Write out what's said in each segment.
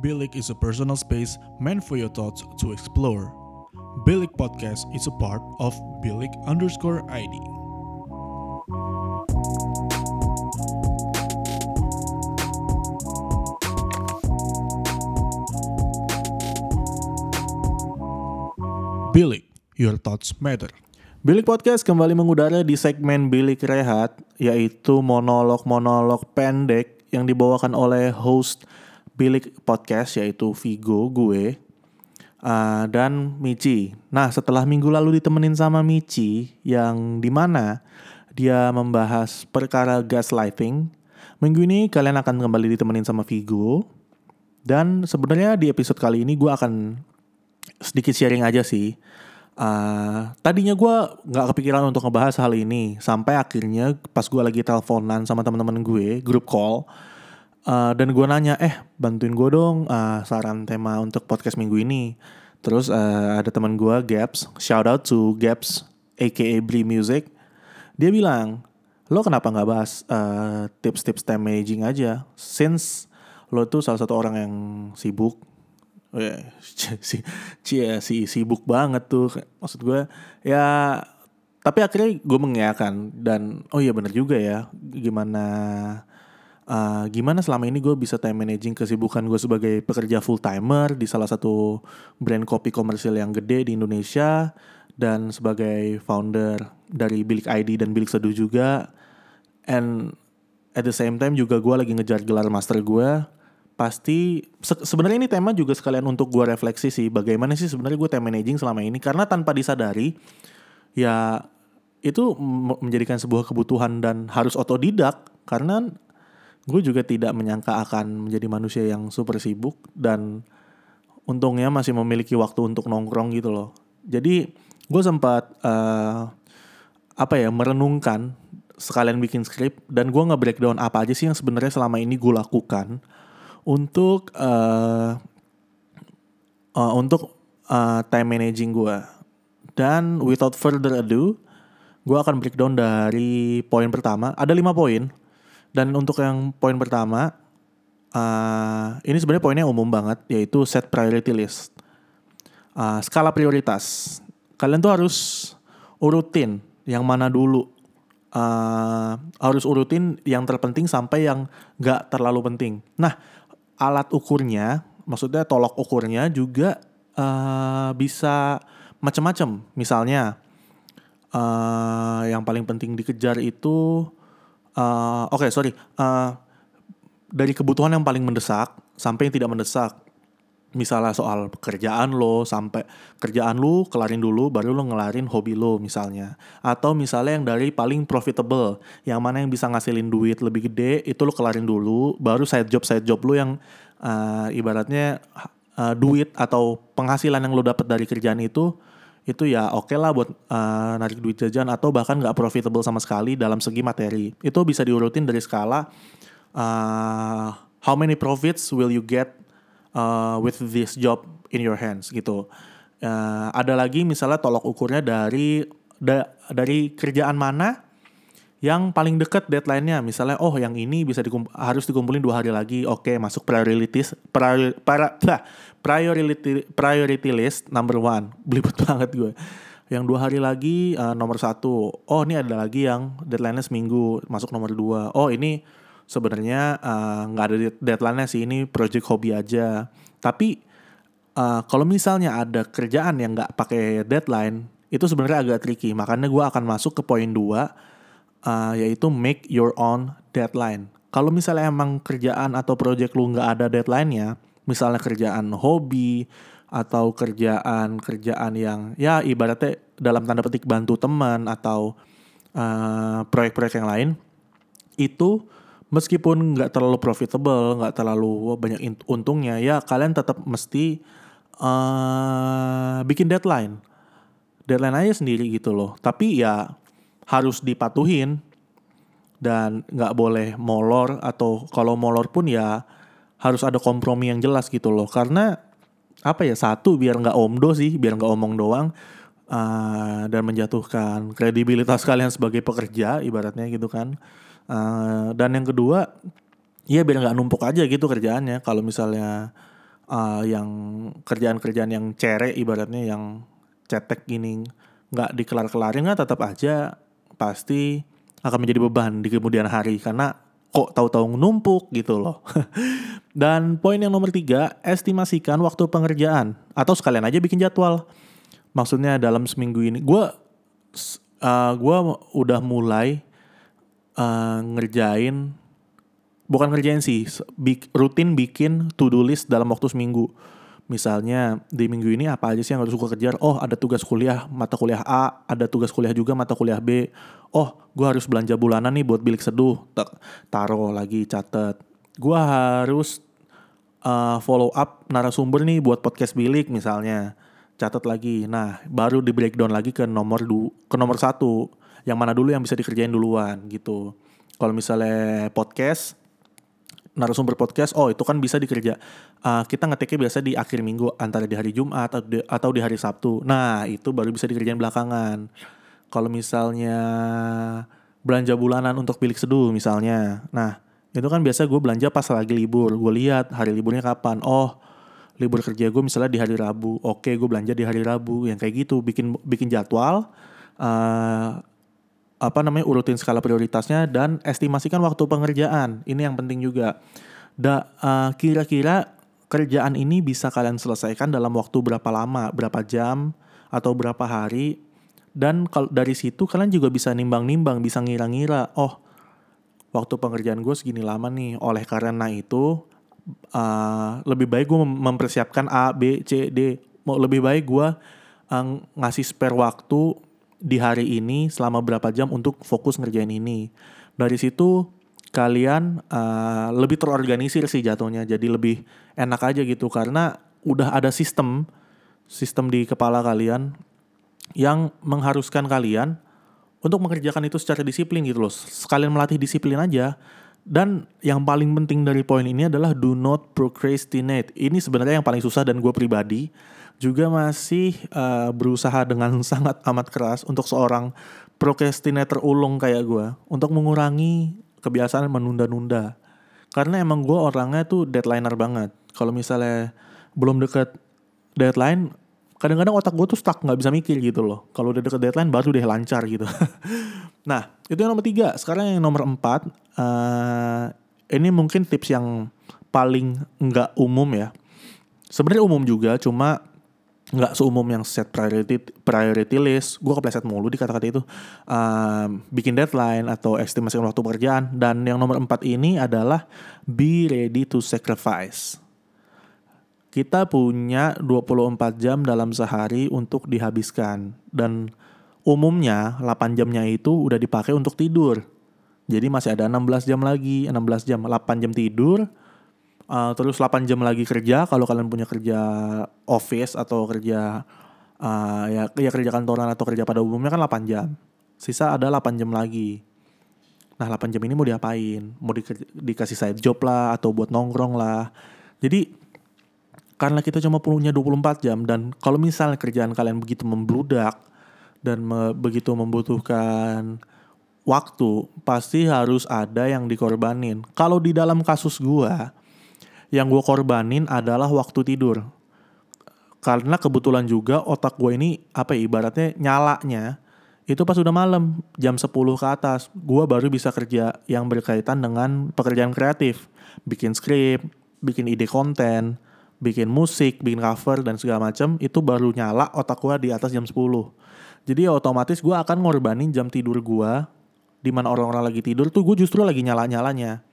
Bilik is a personal space meant for your thoughts to explore. Bilik Podcast is a part of Bilik underscore ID. Bilik, your thoughts matter. Bilik Podcast kembali mengudara di segmen Bilik Rehat, yaitu monolog-monolog pendek yang dibawakan oleh host Bilik Podcast, yaitu Vigo, gue, uh, dan Michi. Nah, setelah minggu lalu ditemenin sama Michi, yang di mana dia membahas perkara gaslighting, minggu ini kalian akan kembali ditemenin sama Vigo. Dan sebenarnya di episode kali ini gue akan sedikit sharing aja sih. Uh, tadinya gue nggak kepikiran untuk ngebahas hal ini sampai akhirnya pas gue lagi teleponan sama teman-teman gue grup call uh, dan gue nanya eh bantuin gue dong uh, saran tema untuk podcast minggu ini. Terus uh, ada teman gue Gaps shout out to Gaps aka Bri Music. Dia bilang lo kenapa nggak bahas uh, tips-tips time managing aja? Since lo tuh salah satu orang yang sibuk. Si, si, si sibuk banget tuh. Maksud gue ya tapi akhirnya gue mengiyakan dan oh iya bener juga ya gimana uh, gimana selama ini gue bisa time managing kesibukan gue sebagai pekerja full timer di salah satu brand kopi komersil yang gede di Indonesia dan sebagai founder dari Bilik ID dan Bilik Seduh juga. And at the same time juga gue lagi ngejar gelar master gue. Pasti se sebenarnya ini tema juga sekalian untuk gue refleksi sih bagaimana sih sebenarnya gue time managing selama ini? Karena tanpa disadari ya itu menjadikan sebuah kebutuhan dan harus otodidak karena gue juga tidak menyangka akan menjadi manusia yang super sibuk dan untungnya masih memiliki waktu untuk nongkrong gitu loh jadi gue sempat uh, apa ya merenungkan sekalian bikin skrip dan gue nge breakdown apa aja sih yang sebenarnya selama ini gue lakukan untuk uh, uh, untuk uh, time managing gue. Dan without further ado, gue akan breakdown dari poin pertama. Ada lima poin. Dan untuk yang poin pertama, uh, ini sebenarnya poinnya umum banget, yaitu set priority list. Uh, skala prioritas. Kalian tuh harus urutin yang mana dulu. Uh, harus urutin yang terpenting sampai yang gak terlalu penting. Nah, alat ukurnya, maksudnya tolok ukurnya juga uh, bisa macam-macam. Misalnya uh, yang paling penting dikejar itu, uh, oke okay, sorry, uh, dari kebutuhan yang paling mendesak sampai yang tidak mendesak. Misalnya soal pekerjaan lo sampai kerjaan lo kelarin dulu baru lo ngelarin hobi lo misalnya. Atau misalnya yang dari paling profitable yang mana yang bisa ngasilin duit lebih gede itu lo kelarin dulu baru side job side job lo yang uh, ibaratnya uh, duit atau penghasilan yang lo dapat dari kerjaan itu itu ya oke okay lah buat uh, narik duit jajan atau bahkan nggak profitable sama sekali dalam segi materi itu bisa diurutin dari skala uh, how many profits will you get uh, with this job in your hands gitu. Uh, ada lagi misalnya tolok ukurnya dari da, dari kerjaan mana yang paling dekat deadline-nya. Misalnya oh yang ini bisa dikump harus dikumpulin dua hari lagi. Oke, masuk priorities priori, para, bah, priority priority list number one. Belibet banget gue. Yang dua hari lagi uh, nomor satu. Oh ini ada lagi yang deadline-nya seminggu masuk nomor dua. Oh ini sebenarnya nggak uh, ada deadline-nya sih ini project hobi aja. Tapi uh, kalau misalnya ada kerjaan yang nggak pakai deadline itu sebenarnya agak tricky. Makanya gue akan masuk ke poin dua uh, yaitu make your own deadline. Kalau misalnya emang kerjaan atau project lu nggak ada deadline-nya, misalnya kerjaan hobi atau kerjaan kerjaan yang ya ibaratnya dalam tanda petik bantu teman atau proyek-proyek uh, yang lain itu meskipun nggak terlalu profitable, nggak terlalu banyak untungnya, ya kalian tetap mesti uh, bikin deadline. Deadline aja sendiri gitu loh. Tapi ya harus dipatuhin dan nggak boleh molor atau kalau molor pun ya harus ada kompromi yang jelas gitu loh. Karena apa ya satu biar nggak omdo sih, biar nggak omong doang. Uh, dan menjatuhkan kredibilitas kalian sebagai pekerja ibaratnya gitu kan Uh, dan yang kedua, ya biar nggak numpuk aja gitu kerjaannya. Kalau misalnya uh, yang kerjaan-kerjaan yang cere ibaratnya yang cetek gini nggak dikelar-kelarin kan tetap aja pasti akan menjadi beban di kemudian hari karena kok tahu-tahu numpuk gitu loh. Dan poin yang nomor tiga, estimasikan waktu pengerjaan atau sekalian aja bikin jadwal. Maksudnya dalam seminggu ini, gue uh, gue udah mulai uh, ngerjain, bukan ngerjain sih, rutin bikin to do list dalam waktu seminggu. Misalnya di minggu ini apa aja sih yang harus gue kejar? Oh ada tugas kuliah mata kuliah A, ada tugas kuliah juga mata kuliah B. Oh gue harus belanja bulanan nih buat bilik seduh. Taruh lagi catet. Gue harus uh, follow up narasumber nih buat podcast bilik misalnya. Catat lagi. Nah baru di breakdown lagi ke nomor du ke nomor satu. Yang mana dulu yang bisa dikerjain duluan gitu. Kalau misalnya podcast narasumber podcast, oh itu kan bisa dikerja. Uh, kita ngetiknya biasa di akhir minggu antara di hari Jumat atau di, atau di hari Sabtu. Nah itu baru bisa dikerjain belakangan. Kalau misalnya belanja bulanan untuk bilik seduh misalnya, nah itu kan biasa gue belanja pas lagi libur. Gue lihat hari liburnya kapan. Oh libur kerja gue misalnya di hari Rabu. Oke gue belanja di hari Rabu. Yang kayak gitu bikin bikin jadwal. Uh, apa namanya urutin skala prioritasnya dan estimasikan waktu pengerjaan. Ini yang penting juga. Da, uh, kira-kira kerjaan ini bisa kalian selesaikan dalam waktu berapa lama, berapa jam atau berapa hari. Dan kalau dari situ kalian juga bisa nimbang-nimbang, bisa ngira-ngira, oh waktu pengerjaan gue segini lama nih. Oleh karena itu uh, lebih baik gue mempersiapkan A, B, C, D. Mau lebih baik gue uh, ngasih spare waktu di hari ini selama berapa jam untuk fokus ngerjain ini. Dari situ kalian uh, lebih terorganisir sih jatuhnya. Jadi lebih enak aja gitu karena udah ada sistem sistem di kepala kalian yang mengharuskan kalian untuk mengerjakan itu secara disiplin gitu loh. Sekalian melatih disiplin aja. Dan yang paling penting dari poin ini adalah do not procrastinate. Ini sebenarnya yang paling susah dan gue pribadi juga masih uh, berusaha dengan sangat amat keras untuk seorang procrastinator ulung kayak gue untuk mengurangi kebiasaan menunda-nunda. Karena emang gue orangnya tuh deadlineer banget. Kalau misalnya belum deket deadline, kadang-kadang otak gue tuh stuck nggak bisa mikir gitu loh. Kalau udah deket deadline baru deh lancar gitu. nah itu yang nomor tiga. Sekarang yang nomor empat, uh, ini mungkin tips yang paling nggak umum ya. Sebenarnya umum juga, cuma nggak seumum yang set priority priority list. Gue kepleset mulu di kata-kata itu. Um, bikin deadline atau estimasi waktu pekerjaan. Dan yang nomor empat ini adalah be ready to sacrifice. Kita punya 24 jam dalam sehari untuk dihabiskan. Dan umumnya 8 jamnya itu udah dipakai untuk tidur. Jadi masih ada 16 jam lagi 16 jam 8 jam tidur uh, terus 8 jam lagi kerja kalau kalian punya kerja office atau kerja uh, ya ya kerja kantoran atau kerja pada umumnya kan 8 jam. Sisa ada 8 jam lagi. Nah 8 jam ini mau diapain? Mau di, dikasih side job lah atau buat nongkrong lah. Jadi karena kita cuma punya 24 jam dan kalau misalnya kerjaan kalian begitu membludak dan me, begitu membutuhkan waktu, pasti harus ada yang dikorbanin. Kalau di dalam kasus gua, yang gue korbanin adalah waktu tidur. Karena kebetulan juga otak gue ini apa ya, ibaratnya nyalanya itu pas udah malam jam 10 ke atas gue baru bisa kerja yang berkaitan dengan pekerjaan kreatif. Bikin skrip bikin ide konten bikin musik bikin cover dan segala macam itu baru nyala otak gue di atas jam 10 jadi ya otomatis gue akan ngorbanin jam tidur gue di mana orang-orang lagi tidur tuh gue justru lagi nyala-nyalanya.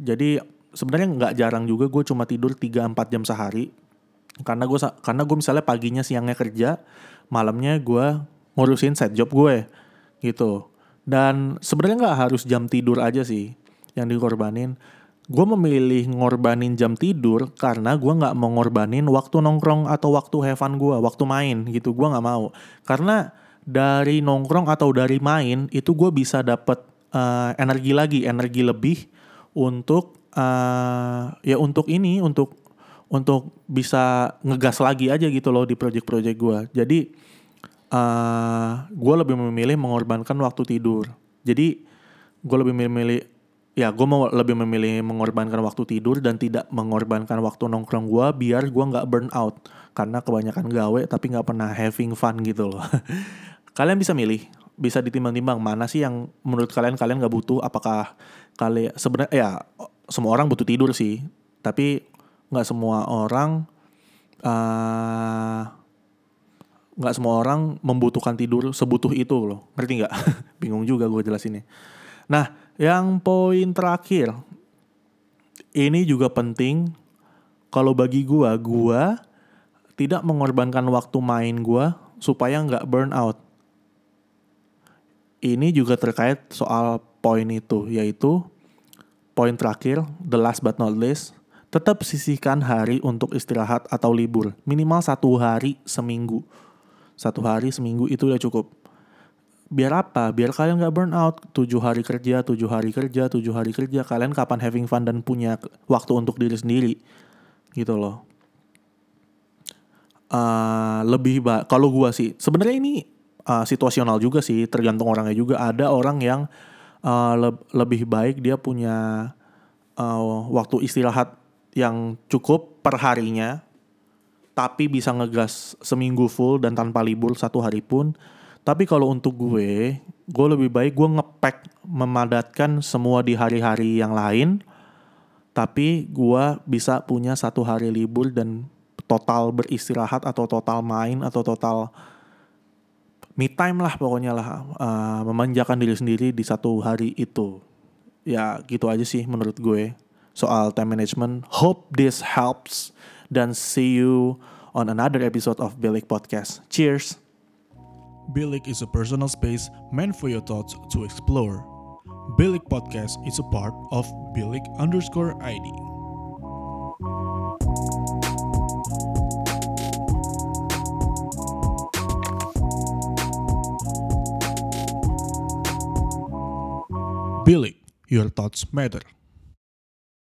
Jadi sebenarnya nggak jarang juga gue cuma tidur 3-4 jam sehari. Karena gue karena gue misalnya paginya siangnya kerja malamnya gue ngurusin set job gue gitu. Dan sebenarnya nggak harus jam tidur aja sih yang dikorbanin. Gue memilih ngorbanin jam tidur karena gue nggak mau ngorbanin waktu nongkrong atau waktu have fun gue waktu main gitu. Gue nggak mau. Karena dari nongkrong atau dari main itu gue bisa dapet uh, energi lagi energi lebih untuk uh, ya untuk ini untuk untuk bisa ngegas lagi aja gitu loh di project-project gue. Jadi uh, eh, gue lebih memilih mengorbankan waktu tidur. Jadi gue lebih memilih ya gue mau lebih memilih mengorbankan waktu tidur dan tidak mengorbankan waktu nongkrong gue biar gue nggak burn out karena kebanyakan gawe tapi nggak pernah having fun gitu loh kalian bisa milih bisa ditimbang-timbang mana sih yang menurut kalian kalian nggak butuh apakah kalian sebenarnya ya semua orang butuh tidur sih. Tapi nggak semua orang uh, nggak semua orang membutuhkan tidur sebutuh itu loh. Ngerti nggak? Bingung juga gue jelasinnya. Nah yang poin terakhir. Ini juga penting. Kalau bagi gue gue tidak mengorbankan waktu main gue supaya nggak burn out ini juga terkait soal poin itu yaitu poin terakhir the last but not least tetap sisihkan hari untuk istirahat atau libur. Minimal satu hari seminggu. Satu hari seminggu itu udah cukup. Biar apa? Biar kalian nggak burn out. Tujuh hari kerja tujuh hari kerja tujuh hari kerja. Kalian kapan having fun dan punya waktu untuk diri sendiri? Gitu loh. Uh, lebih ba kalau gua sih sebenarnya ini uh, situasional juga sih. Tergantung orangnya juga. Ada orang yang uh, le lebih baik dia punya uh, waktu istirahat yang cukup per harinya tapi bisa ngegas seminggu full dan tanpa libur satu hari pun. Tapi kalau untuk gue, gue lebih baik gue ngepack memadatkan semua di hari-hari yang lain. Tapi gue bisa punya satu hari libur dan total beristirahat atau total main atau total me time lah pokoknya lah uh, memanjakan diri sendiri di satu hari itu. Ya gitu aja sih menurut gue soal time management. Hope this helps dan see you on another episode of Bilik Podcast. Cheers! Bilik is a personal space meant for your thoughts to explore. Bilik Podcast is a part of Bilik underscore ID. Your thoughts matter.